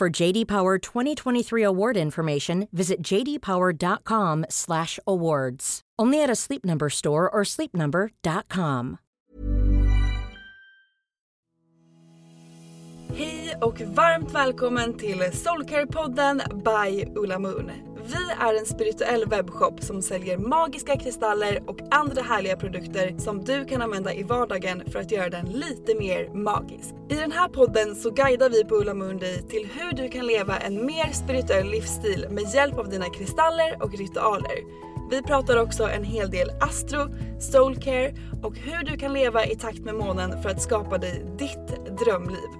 For JD Power 2023 award information, visit jdpower.com/awards. Only at a Sleep Number store or sleepnumber.com. Hej och varmt välkommen till Soulcare-podden by Ulla Moon. Vi är en spirituell webbshop som säljer magiska kristaller och andra härliga produkter som du kan använda i vardagen för att göra den lite mer magisk. I den här podden så guidar vi på Ulla Moon dig till hur du kan leva en mer spirituell livsstil med hjälp av dina kristaller och ritualer. Vi pratar också en hel del astro, soulcare och hur du kan leva i takt med månen för att skapa dig ditt drömliv.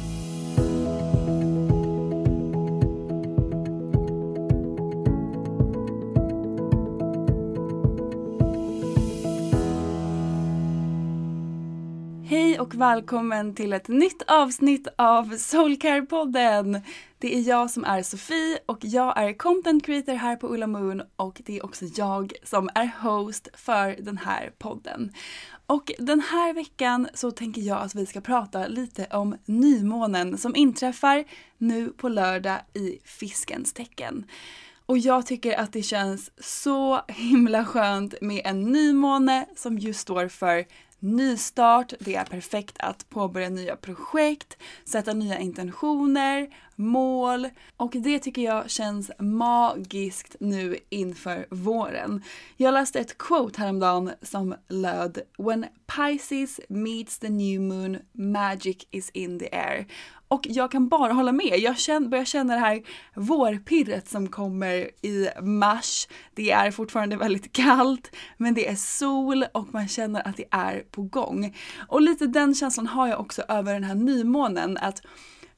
Hej och välkommen till ett nytt avsnitt av Soulcare-podden. Det är jag som är Sofie och jag är content creator här på Ulla Moon och det är också jag som är host för den här podden. Och den här veckan så tänker jag att vi ska prata lite om nymånen som inträffar nu på lördag i fiskens tecken. Och jag tycker att det känns så himla skönt med en nymåne som just står för nystart, det är perfekt att påbörja nya projekt, sätta nya intentioner, mål. Och det tycker jag känns magiskt nu inför våren. Jag läste ett quote häromdagen som löd “When Pisces meets the new moon, magic is in the air” och jag kan bara hålla med. Jag känner, börjar känna det här vårpirret som kommer i mars. Det är fortfarande väldigt kallt men det är sol och man känner att det är på gång. Och lite den känslan har jag också över den här nymånen att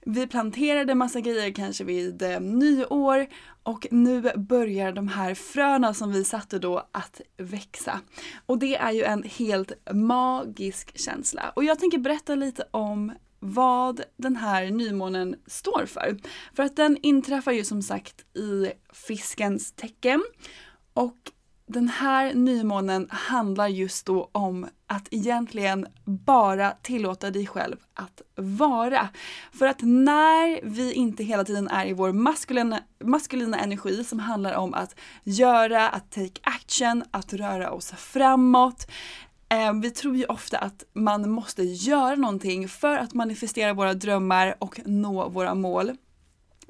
vi planterade massa grejer kanske vid eh, nyår och nu börjar de här fröna som vi satte då att växa. Och det är ju en helt magisk känsla. Och jag tänker berätta lite om vad den här nymånen står för. För att den inträffar ju som sagt i fiskens tecken. Och den här nymånen handlar just då om att egentligen bara tillåta dig själv att vara. För att när vi inte hela tiden är i vår maskulina, maskulina energi som handlar om att göra, att take action, att röra oss framåt, Ehm, vi tror ju ofta att man måste göra någonting för att manifestera våra drömmar och nå våra mål.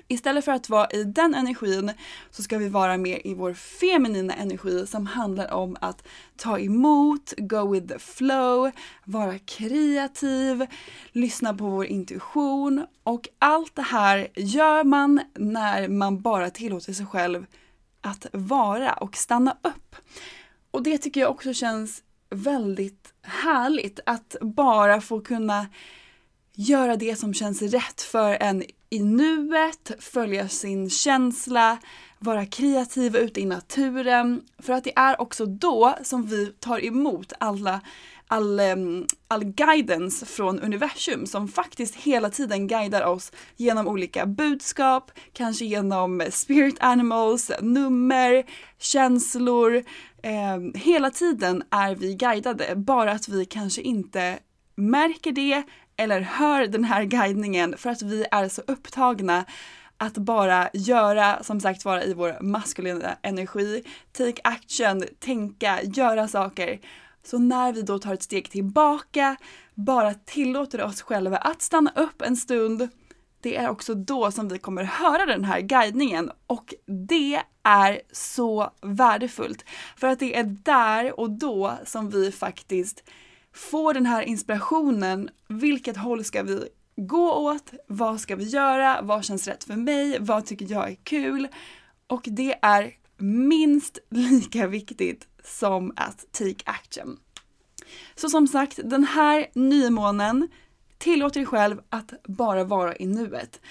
Istället för att vara i den energin så ska vi vara mer i vår feminina energi som handlar om att ta emot, go with the flow, vara kreativ, lyssna på vår intuition och allt det här gör man när man bara tillåter sig själv att vara och stanna upp. Och det tycker jag också känns väldigt härligt att bara få kunna göra det som känns rätt för en i nuet, följa sin känsla, vara kreativ ute i naturen. För att det är också då som vi tar emot alla all, all guidance från universum som faktiskt hela tiden guidar oss genom olika budskap, kanske genom spirit animals, nummer, känslor. Eh, hela tiden är vi guidade, bara att vi kanske inte märker det eller hör den här guidningen för att vi är så upptagna att bara göra, som sagt vara i vår maskulina energi, take action, tänka, göra saker. Så när vi då tar ett steg tillbaka, bara tillåter oss själva att stanna upp en stund, det är också då som vi kommer höra den här guidningen och det är så värdefullt. För att det är där och då som vi faktiskt får den här inspirationen. Vilket håll ska vi gå åt? Vad ska vi göra? Vad känns rätt för mig? Vad tycker jag är kul? Och det är minst lika viktigt som att take action. Så som sagt, den här nymånen tillåter dig själv att bara vara i nuet.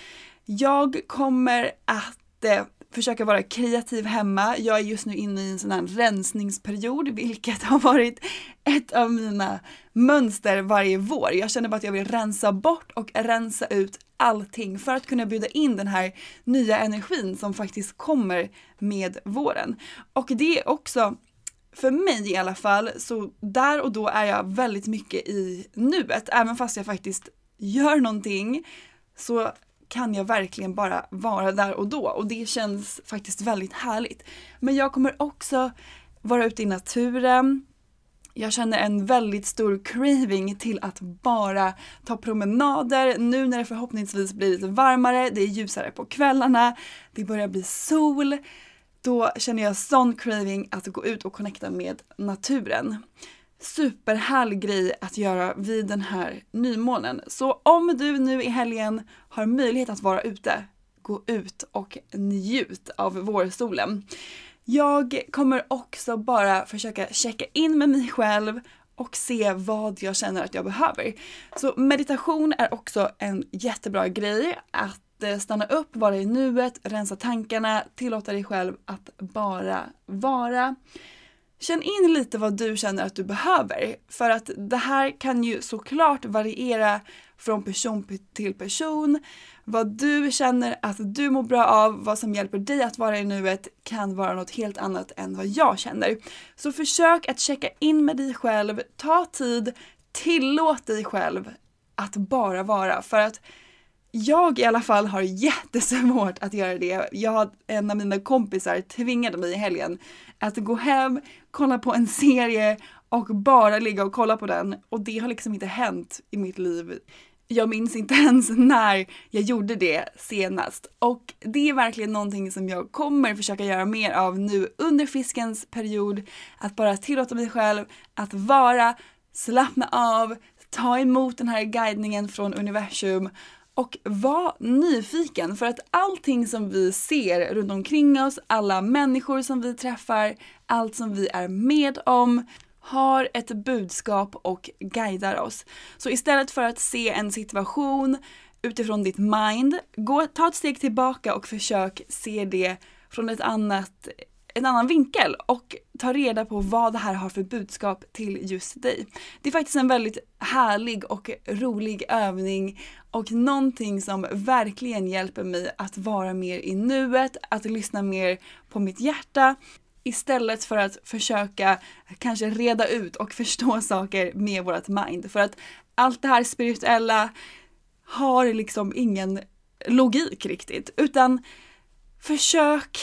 Jag kommer att eh, försöka vara kreativ hemma. Jag är just nu inne i en sån här rensningsperiod, vilket har varit ett av mina mönster varje vår. Jag känner bara att jag vill rensa bort och rensa ut allting för att kunna bjuda in den här nya energin som faktiskt kommer med våren. Och det är också för mig i alla fall, så där och då är jag väldigt mycket i nuet. Även fast jag faktiskt gör någonting så kan jag verkligen bara vara där och då och det känns faktiskt väldigt härligt. Men jag kommer också vara ute i naturen. Jag känner en väldigt stor craving till att bara ta promenader nu när det förhoppningsvis blir lite varmare, det är ljusare på kvällarna, det börjar bli sol. Då känner jag sån craving att gå ut och connecta med naturen superhärlig grej att göra vid den här nymånen. Så om du nu i helgen har möjlighet att vara ute, gå ut och njut av vårsolen. Jag kommer också bara försöka checka in med mig själv och se vad jag känner att jag behöver. Så meditation är också en jättebra grej att Eh, stanna upp, vara i nuet, rensa tankarna, tillåta dig själv att bara vara. Känn in lite vad du känner att du behöver. För att det här kan ju såklart variera från person till person. Vad du känner att du mår bra av, vad som hjälper dig att vara i nuet kan vara något helt annat än vad jag känner. Så försök att checka in med dig själv, ta tid, tillåt dig själv att bara vara. För att jag i alla fall har jättesvårt att göra det. Jag, en av mina kompisar tvingade mig i helgen att gå hem, kolla på en serie och bara ligga och kolla på den. Och det har liksom inte hänt i mitt liv. Jag minns inte ens när jag gjorde det senast. Och det är verkligen någonting som jag kommer försöka göra mer av nu under fiskens period. Att bara tillåta mig själv att vara, slappna av, ta emot den här guidningen från universum och var nyfiken för att allting som vi ser runt omkring oss, alla människor som vi träffar, allt som vi är med om har ett budskap och guidar oss. Så istället för att se en situation utifrån ditt mind, gå, ta ett steg tillbaka och försök se det från ett annat en annan vinkel och ta reda på vad det här har för budskap till just dig. Det är faktiskt en väldigt härlig och rolig övning och någonting som verkligen hjälper mig att vara mer i nuet, att lyssna mer på mitt hjärta istället för att försöka kanske reda ut och förstå saker med vårt mind. För att allt det här spirituella har liksom ingen logik riktigt, utan försök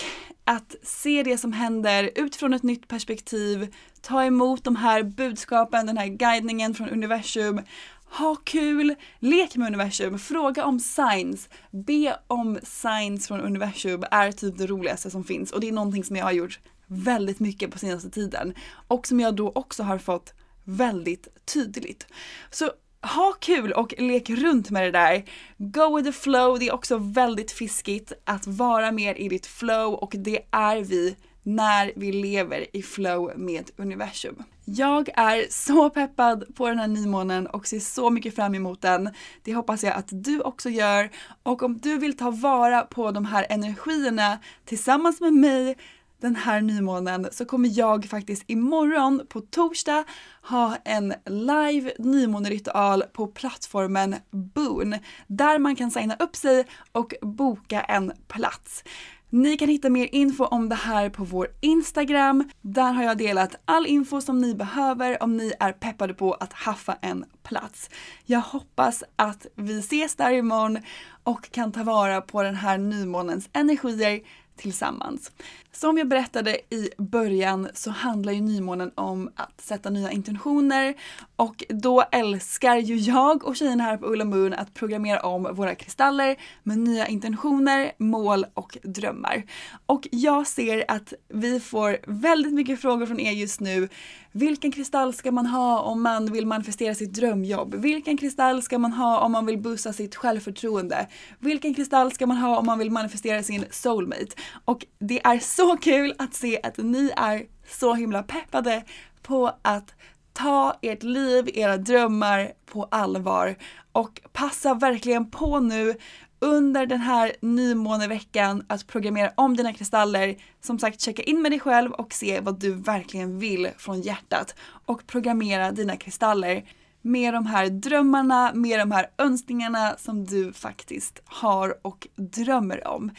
att se det som händer utifrån ett nytt perspektiv, ta emot de här budskapen, den här guidningen från universum, ha kul, lek med universum, fråga om signs, be om signs från universum är typ det roligaste som finns och det är någonting som jag har gjort väldigt mycket på senaste tiden och som jag då också har fått väldigt tydligt. Så ha kul och lek runt med det där. Go with the flow, det är också väldigt fiskigt att vara mer i ditt flow och det är vi när vi lever i flow med universum. Jag är så peppad på den här nymånen och ser så mycket fram emot den. Det hoppas jag att du också gör. Och om du vill ta vara på de här energierna tillsammans med mig den här nymånen så kommer jag faktiskt imorgon på torsdag ha en live nymåneritual på plattformen Boon där man kan signa upp sig och boka en plats. Ni kan hitta mer info om det här på vår Instagram. Där har jag delat all info som ni behöver om ni är peppade på att haffa en plats. Jag hoppas att vi ses där imorgon och kan ta vara på den här nymånens energier tillsammans. Som jag berättade i början så handlar ju nymånen om att sätta nya intentioner och då älskar ju jag och tjejerna här på Ulla Moon att programmera om våra kristaller med nya intentioner, mål och drömmar. Och jag ser att vi får väldigt mycket frågor från er just nu. Vilken kristall ska man ha om man vill manifestera sitt drömjobb? Vilken kristall ska man ha om man vill boosta sitt självförtroende? Vilken kristall ska man ha om man vill manifestera sin soulmate? Och det är så kul att se att ni är så himla peppade på att ta ert liv, era drömmar på allvar och passa verkligen på nu under den här nymåneveckan att programmera om dina kristaller. Som sagt, checka in med dig själv och se vad du verkligen vill från hjärtat och programmera dina kristaller med de här drömmarna, med de här önskningarna som du faktiskt har och drömmer om.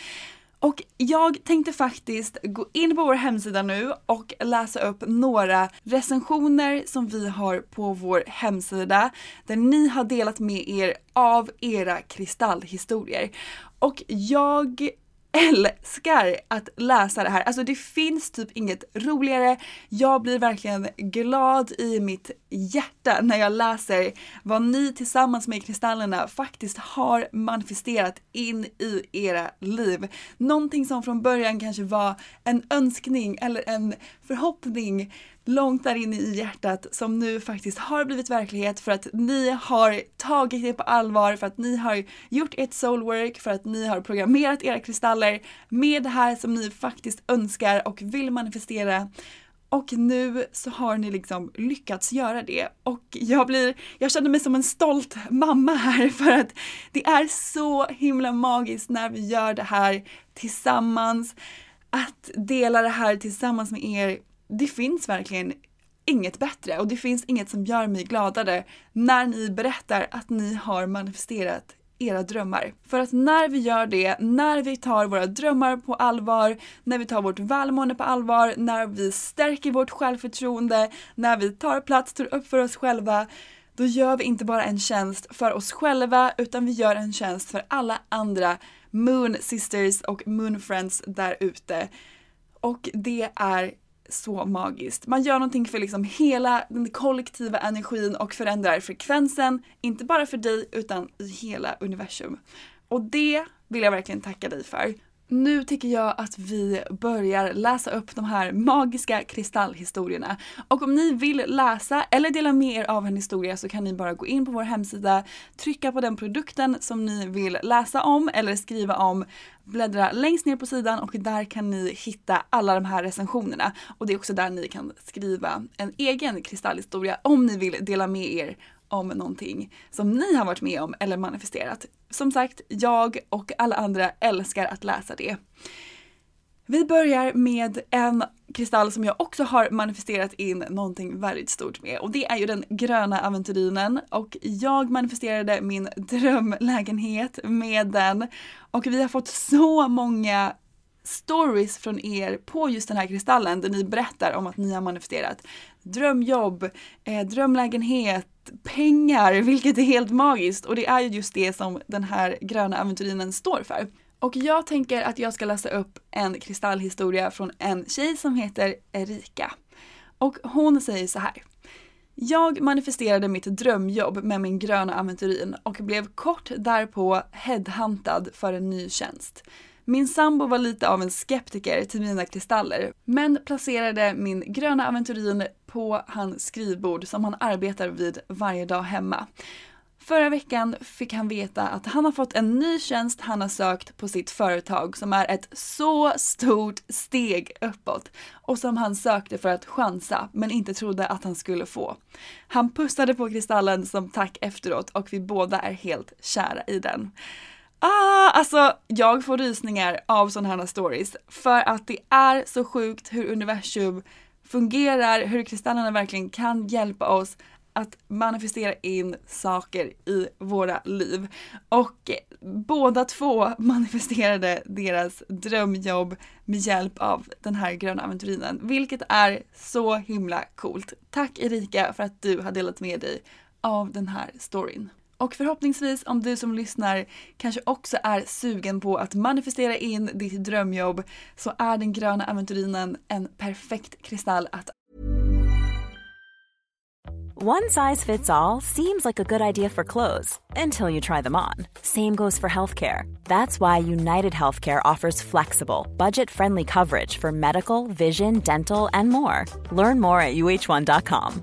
Och jag tänkte faktiskt gå in på vår hemsida nu och läsa upp några recensioner som vi har på vår hemsida där ni har delat med er av era kristallhistorier. Och jag älskar att läsa det här. Alltså det finns typ inget roligare. Jag blir verkligen glad i mitt hjärta när jag läser vad ni tillsammans med kristallerna faktiskt har manifesterat in i era liv. Någonting som från början kanske var en önskning eller en förhoppning långt där inne i hjärtat som nu faktiskt har blivit verklighet för att ni har tagit det på allvar, för att ni har gjort ert soulwork, för att ni har programmerat era kristaller med det här som ni faktiskt önskar och vill manifestera. Och nu så har ni liksom lyckats göra det och jag blir, jag känner mig som en stolt mamma här för att det är så himla magiskt när vi gör det här tillsammans. Att dela det här tillsammans med er det finns verkligen inget bättre och det finns inget som gör mig gladare när ni berättar att ni har manifesterat era drömmar. För att när vi gör det, när vi tar våra drömmar på allvar, när vi tar vårt välmående på allvar, när vi stärker vårt självförtroende, när vi tar plats, står upp för oss själva, då gör vi inte bara en tjänst för oss själva utan vi gör en tjänst för alla andra Moon Sisters och Moon Friends där ute. Och det är så magiskt. Man gör någonting för liksom hela den kollektiva energin och förändrar frekvensen, inte bara för dig utan i hela universum. Och det vill jag verkligen tacka dig för. Nu tycker jag att vi börjar läsa upp de här magiska kristallhistorierna. Och om ni vill läsa eller dela med er av en historia så kan ni bara gå in på vår hemsida, trycka på den produkten som ni vill läsa om eller skriva om, bläddra längst ner på sidan och där kan ni hitta alla de här recensionerna. Och det är också där ni kan skriva en egen kristallhistoria om ni vill dela med er om någonting som ni har varit med om eller manifesterat. Som sagt, jag och alla andra älskar att läsa det. Vi börjar med en kristall som jag också har manifesterat in någonting väldigt stort med. Och det är ju den gröna aventurinen. Och jag manifesterade min drömlägenhet med den. Och vi har fått så många stories från er på just den här kristallen där ni berättar om att ni har manifesterat drömjobb, eh, drömlägenhet, pengar, vilket är helt magiskt och det är ju just det som den här gröna aventurinen står för. Och jag tänker att jag ska läsa upp en kristallhistoria från en tjej som heter Erika. Och hon säger så här. Jag manifesterade mitt drömjobb med min gröna aventurin och blev kort därpå headhuntad för en ny tjänst. Min sambo var lite av en skeptiker till mina kristaller, men placerade min gröna aventurin på hans skrivbord som han arbetar vid varje dag hemma. Förra veckan fick han veta att han har fått en ny tjänst han har sökt på sitt företag som är ett så stort steg uppåt och som han sökte för att chansa men inte trodde att han skulle få. Han pussade på kristallen som tack efteråt och vi båda är helt kära i den. Ah, alltså jag får rysningar av sådana här stories för att det är så sjukt hur universum fungerar, hur kristallerna verkligen kan hjälpa oss att manifestera in saker i våra liv. Och eh, båda två manifesterade deras drömjobb med hjälp av den här gröna aventurinen, vilket är så himla coolt. Tack Erika för att du har delat med dig av den här storyn. Och förhoppningsvis om du som lyssnar kanske också är sugen på att manifestera in ditt drömjobb så är den gröna aventurinen en perfekt kristall att One size fits all seems like a good idea for clothes until you try them on. Same goes for healthcare. That's why United Healthcare offers flexible, budget friendly coverage for medical, vision, dental, and more. Learn more at uh1.com.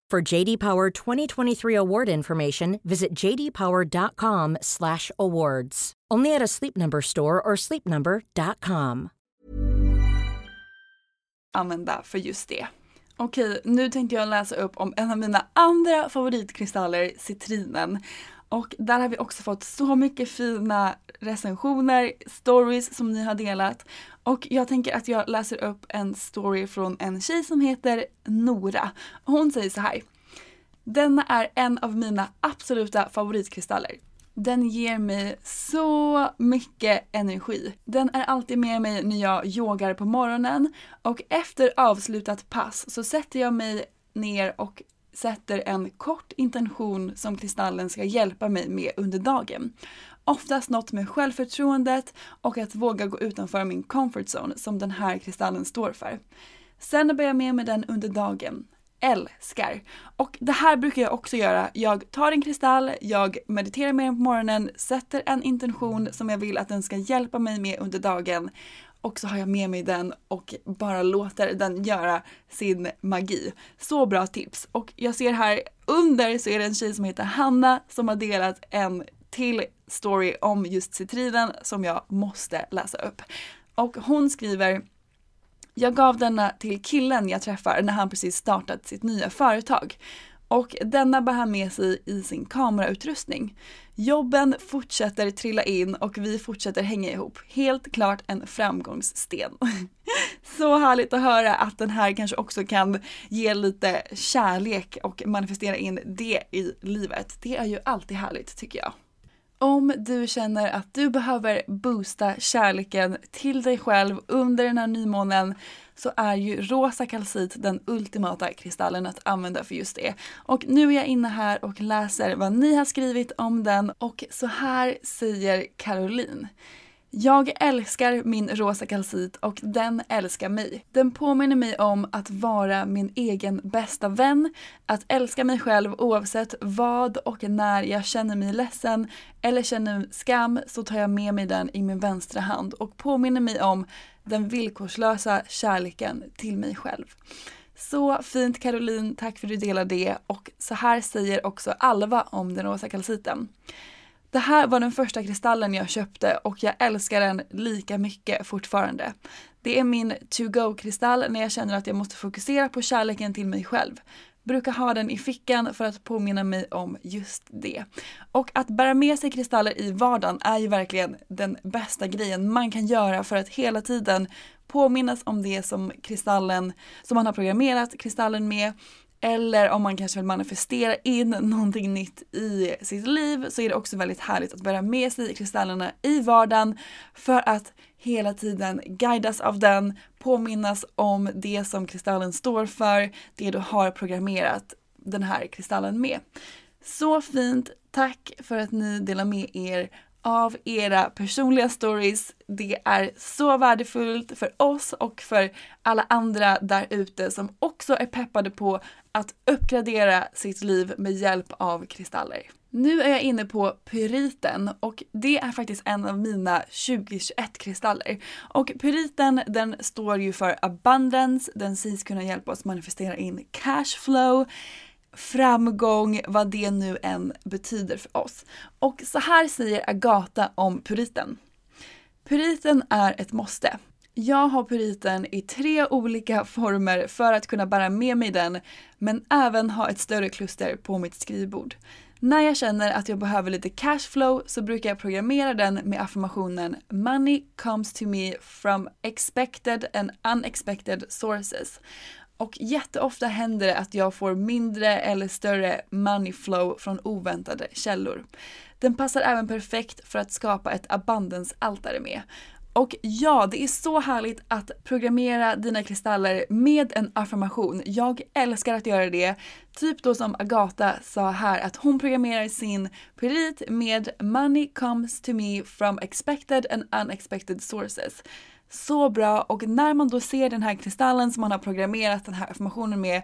For JD Power 2023 award information, visit jdpower.com/awards. Only at a Sleep Number store or sleepnumber.com. använda för just det. Okej, nu tänkte jag läsa upp om en av mina andra favoritkristaller, citrinen. Och där har vi också fått så mycket fina recensioner, stories som ni har delat. Och jag tänker att jag läser upp en story från en tjej som heter Nora. Hon säger så här. Denna är en av mina absoluta favoritkristaller. Den ger mig så mycket energi. Den är alltid med mig när jag yogar på morgonen och efter avslutat pass så sätter jag mig ner och sätter en kort intention som kristallen ska hjälpa mig med under dagen. Oftast något med självförtroendet och att våga gå utanför min comfort zone som den här kristallen står för. Sen bär jag med mig den under dagen älskar. Och det här brukar jag också göra. Jag tar en kristall, jag mediterar med den på morgonen, sätter en intention som jag vill att den ska hjälpa mig med under dagen och så har jag med mig den och bara låter den göra sin magi. Så bra tips! Och jag ser här under så är det en tjej som heter Hanna som har delat en till story om just Citriden som jag måste läsa upp. Och hon skriver jag gav denna till killen jag träffar när han precis startat sitt nya företag. och denna bär han med sig i sin kamerautrustning. Jobben fortsätter trilla in och vi fortsätter hänga ihop. Helt klart en framgångssten. Så härligt att höra att den här kanske också kan ge lite kärlek och manifestera in det i livet. Det är ju alltid härligt tycker jag. Om du känner att du behöver boosta kärleken till dig själv under den här nymånen så är ju rosa kalcit den ultimata kristallen att använda för just det. Och nu är jag inne här och läser vad ni har skrivit om den och så här säger Caroline. Jag älskar min rosa kalcit och den älskar mig. Den påminner mig om att vara min egen bästa vän, att älska mig själv oavsett vad och när jag känner mig ledsen eller känner skam så tar jag med mig den i min vänstra hand och påminner mig om den villkorslösa kärleken till mig själv. Så fint Caroline, tack för att du delar det och så här säger också Alva om den rosa kalciten. Det här var den första kristallen jag köpte och jag älskar den lika mycket fortfarande. Det är min to-go-kristall när jag känner att jag måste fokusera på kärleken till mig själv. Brukar ha den i fickan för att påminna mig om just det. Och att bära med sig kristaller i vardagen är ju verkligen den bästa grejen man kan göra för att hela tiden påminnas om det som kristallen, som man har programmerat kristallen med eller om man kanske vill manifestera in någonting nytt i sitt liv så är det också väldigt härligt att bära med sig kristallerna i vardagen för att hela tiden guidas av den, påminnas om det som kristallen står för, det du har programmerat den här kristallen med. Så fint! Tack för att ni delar med er av era personliga stories. Det är så värdefullt för oss och för alla andra där ute som också är peppade på att uppgradera sitt liv med hjälp av kristaller. Nu är jag inne på pyriten och det är faktiskt en av mina 2021 kristaller. Och pyriten den står ju för abundance, den sägs kunna hjälpa oss manifestera in cashflow, framgång, vad det nu än betyder för oss. Och så här säger Agata om pyriten. Pyriten är ett måste. Jag har puriten i tre olika former för att kunna bära med mig den, men även ha ett större kluster på mitt skrivbord. När jag känner att jag behöver lite cashflow så brukar jag programmera den med affirmationen “Money comes to me from expected and unexpected sources”. Och jätteofta händer det att jag får mindre eller större money flow från oväntade källor. Den passar även perfekt för att skapa ett abundance-altare med. Och ja, det är så härligt att programmera dina kristaller med en affirmation. Jag älskar att göra det. Typ då som Agata sa här att hon programmerar sin pyrit med “Money comes to me from expected and unexpected sources” så bra och när man då ser den här kristallen som man har programmerat den här affirmationen med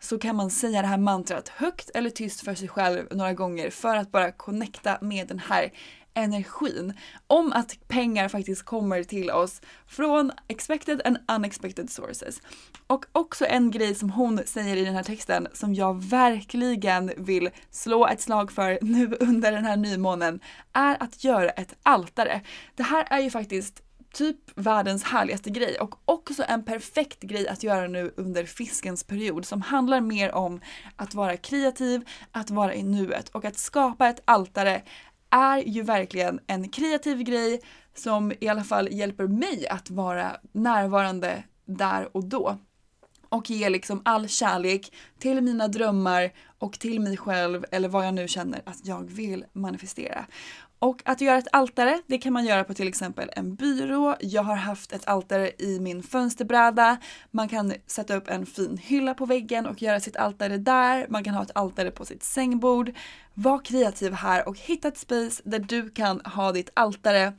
så kan man säga det här mantrat högt eller tyst för sig själv några gånger för att bara connecta med den här energin om att pengar faktiskt kommer till oss från expected and unexpected sources. Och också en grej som hon säger i den här texten som jag verkligen vill slå ett slag för nu under den här nymånen är att göra ett altare. Det här är ju faktiskt typ världens härligaste grej och också en perfekt grej att göra nu under fiskens period som handlar mer om att vara kreativ, att vara i nuet och att skapa ett altare är ju verkligen en kreativ grej som i alla fall hjälper mig att vara närvarande där och då. Och ge liksom all kärlek till mina drömmar och till mig själv eller vad jag nu känner att jag vill manifestera. Och att göra ett altare, det kan man göra på till exempel en byrå. Jag har haft ett altare i min fönsterbräda. Man kan sätta upp en fin hylla på väggen och göra sitt altare där. Man kan ha ett altare på sitt sängbord. Var kreativ här och hitta ett space där du kan ha ditt altare.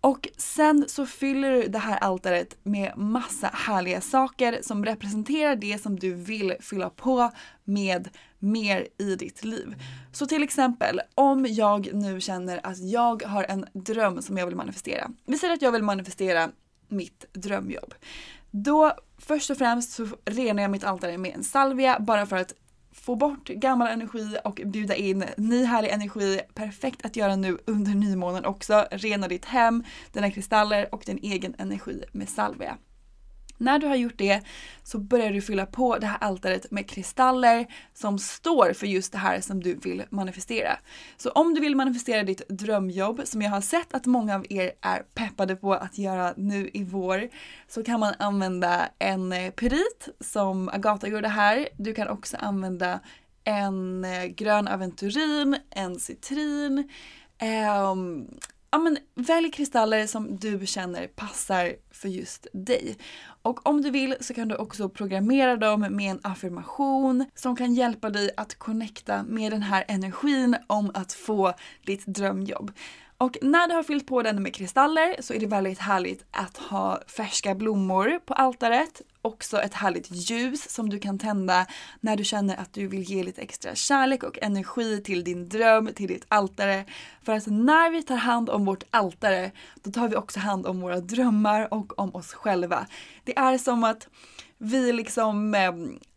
Och sen så fyller du det här altaret med massa härliga saker som representerar det som du vill fylla på med mer i ditt liv. Så till exempel om jag nu känner att jag har en dröm som jag vill manifestera. Vi säger att jag vill manifestera mitt drömjobb. Då först och främst så renar jag mitt altare med en salvia bara för att få bort gammal energi och bjuda in ny härlig energi. Perfekt att göra nu under nymånen också. Rena ditt hem, dina kristaller och din egen energi med salvia. När du har gjort det så börjar du fylla på det här altaret med kristaller som står för just det här som du vill manifestera. Så om du vill manifestera ditt drömjobb, som jag har sett att många av er är peppade på att göra nu i vår, så kan man använda en eh, pyrit som Agata gjorde här. Du kan också använda en eh, grön aventurin, en citrin, Um, ja, men välj kristaller som du känner passar för just dig. Och om du vill så kan du också programmera dem med en affirmation som kan hjälpa dig att connecta med den här energin om att få ditt drömjobb. Och när du har fyllt på den med kristaller så är det väldigt härligt att ha färska blommor på altaret. Också ett härligt ljus som du kan tända när du känner att du vill ge lite extra kärlek och energi till din dröm, till ditt altare. För att när vi tar hand om vårt altare, då tar vi också hand om våra drömmar och om oss själva. Det är som att vi liksom eh,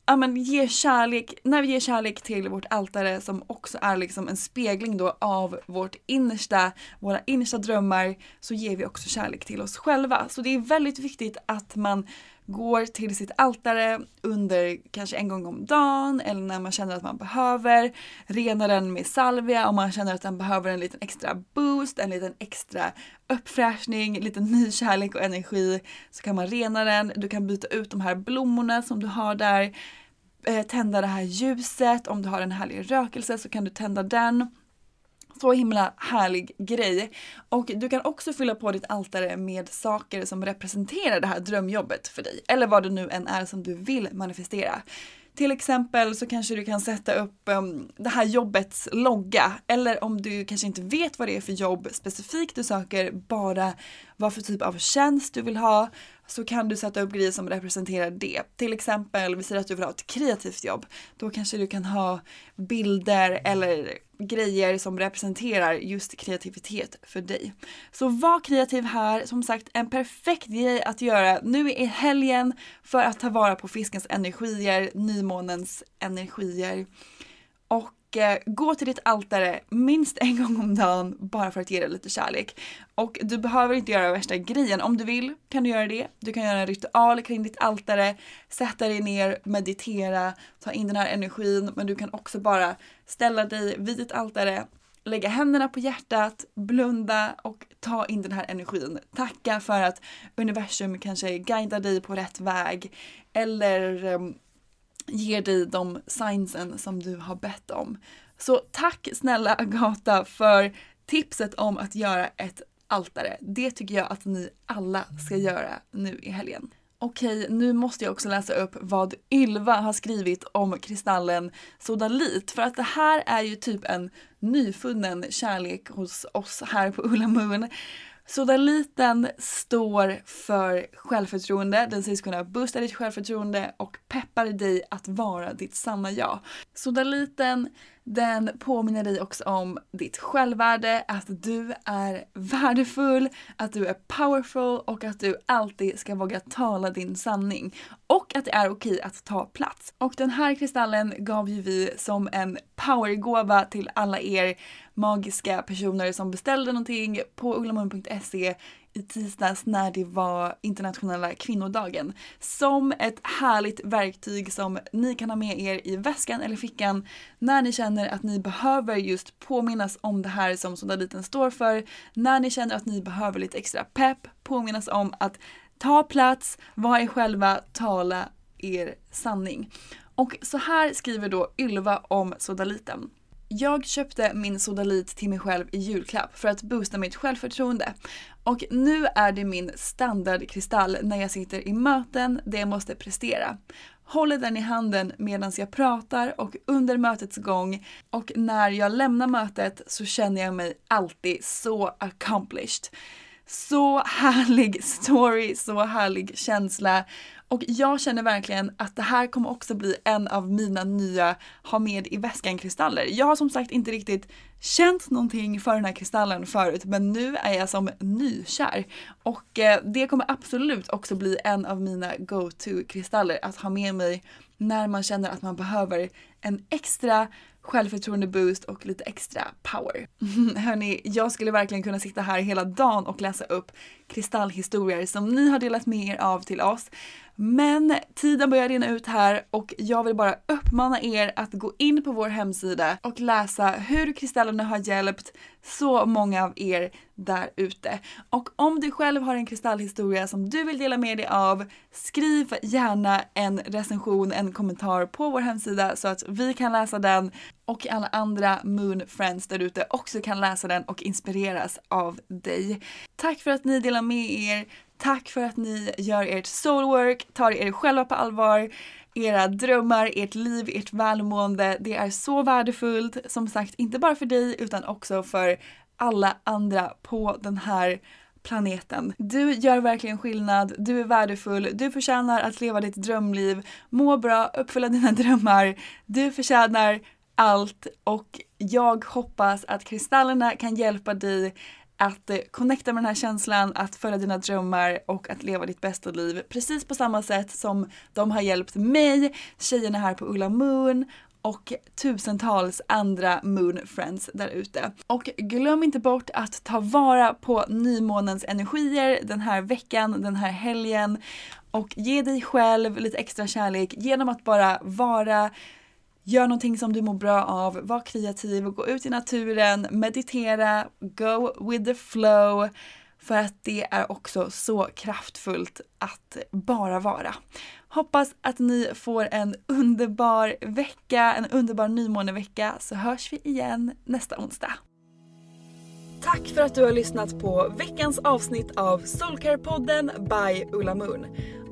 ja, men ge kärlek, när vi ger kärlek till vårt altare som också är liksom en spegling då av vårt innersta, våra innersta drömmar, så ger vi också kärlek till oss själva. Så det är väldigt viktigt att man går till sitt altare under kanske en gång om dagen eller när man känner att man behöver. Rena den med salvia om man känner att den behöver en liten extra boost, en liten extra uppfräschning, lite ny kärlek och energi. Så kan man rena den. Du kan byta ut de här blommorna som du har där. Eh, tända det här ljuset. Om du har en härlig rökelse så kan du tända den. Så himla härlig grej. Och du kan också fylla på ditt altare med saker som representerar det här drömjobbet för dig. Eller vad det nu än är som du vill manifestera. Till exempel så kanske du kan sätta upp um, det här jobbets logga. Eller om du kanske inte vet vad det är för jobb specifikt du söker, bara vad för typ av tjänst du vill ha så kan du sätta upp grejer som representerar det. Till exempel, vi säger att du vill ha ett kreativt jobb. Då kanske du kan ha bilder eller grejer som representerar just kreativitet för dig. Så var kreativ här. Som sagt, en perfekt grej att göra nu i helgen för att ta vara på fiskens energier, nymånens energier. Och Eh, gå till ditt altare minst en gång om dagen bara för att ge det lite kärlek. Och du behöver inte göra värsta grejen. Om du vill kan du göra det. Du kan göra en ritual kring ditt altare, sätta dig ner, meditera, ta in den här energin. Men du kan också bara ställa dig vid ditt altare, lägga händerna på hjärtat, blunda och ta in den här energin. Tacka för att universum kanske guidar dig på rätt väg eller ehm, ger dig de signsen som du har bett om. Så tack snälla Agata för tipset om att göra ett altare. Det tycker jag att ni alla ska göra nu i helgen. Okej, nu måste jag också läsa upp vad Ylva har skrivit om kristallen sodalit. För att det här är ju typ en nyfunnen kärlek hos oss här på Ulla Moon. Sodaliten står för självförtroende, den sägs kunna boosta ditt självförtroende och peppar dig att vara ditt sanna jag. Sodaliten den påminner dig också om ditt självvärde, att du är värdefull, att du är powerful och att du alltid ska våga tala din sanning. Och att det är okej att ta plats. Och den här kristallen gav ju vi som en powergåva till alla er magiska personer som beställde någonting på ullamun.se i tisdags när det var internationella kvinnodagen. Som ett härligt verktyg som ni kan ha med er i väskan eller fickan när ni känner att ni behöver just påminnas om det här som Sodaliten står för. När ni känner att ni behöver lite extra pepp, påminnas om att ta plats, vara er själva, tala er sanning. Och så här skriver då Ylva om Sodaliten. Jag köpte min Sodalit till mig själv i julklapp för att boosta mitt självförtroende. Och nu är det min standardkristall när jag sitter i möten där jag måste prestera. Håller den i handen medan jag pratar och under mötets gång och när jag lämnar mötet så känner jag mig alltid så accomplished. Så härlig story, så härlig känsla. Och jag känner verkligen att det här kommer också bli en av mina nya ha med i väskan-kristaller. Jag har som sagt inte riktigt känt någonting för den här kristallen förut men nu är jag som nykär. Och eh, det kommer absolut också bli en av mina go-to-kristaller att ha med mig när man känner att man behöver en extra självförtroende boost och lite extra power. Hörni, jag skulle verkligen kunna sitta här hela dagen och läsa upp kristallhistorier som ni har delat med er av till oss. Men tiden börjar rinna ut här och jag vill bara uppmana er att gå in på vår hemsida och läsa hur kristallerna har hjälpt så många av er där ute. Och om du själv har en kristallhistoria som du vill dela med dig av, skriv gärna en recension, en kommentar på vår hemsida så att vi kan läsa den och alla andra Moon Friends där ute också kan läsa den och inspireras av dig. Tack för att ni delar med er. Tack för att ni gör ert soulwork, tar er själva på allvar era drömmar, ert liv, ert välmående. Det är så värdefullt, som sagt, inte bara för dig utan också för alla andra på den här planeten. Du gör verkligen skillnad, du är värdefull, du förtjänar att leva ditt drömliv, må bra, uppfylla dina drömmar, du förtjänar allt och jag hoppas att kristallerna kan hjälpa dig att eh, connecta med den här känslan, att följa dina drömmar och att leva ditt bästa liv. Precis på samma sätt som de har hjälpt mig, tjejerna här på Ulla Moon och tusentals andra Moon Friends där ute. Och glöm inte bort att ta vara på nymånens energier den här veckan, den här helgen och ge dig själv lite extra kärlek genom att bara vara Gör någonting som du mår bra av, var kreativ gå ut i naturen, meditera, go with the flow. För att det är också så kraftfullt att bara vara. Hoppas att ni får en underbar vecka, en underbar nymånevecka så hörs vi igen nästa onsdag. Tack för att du har lyssnat på veckans avsnitt av Soulcare-podden by Ulla Moon.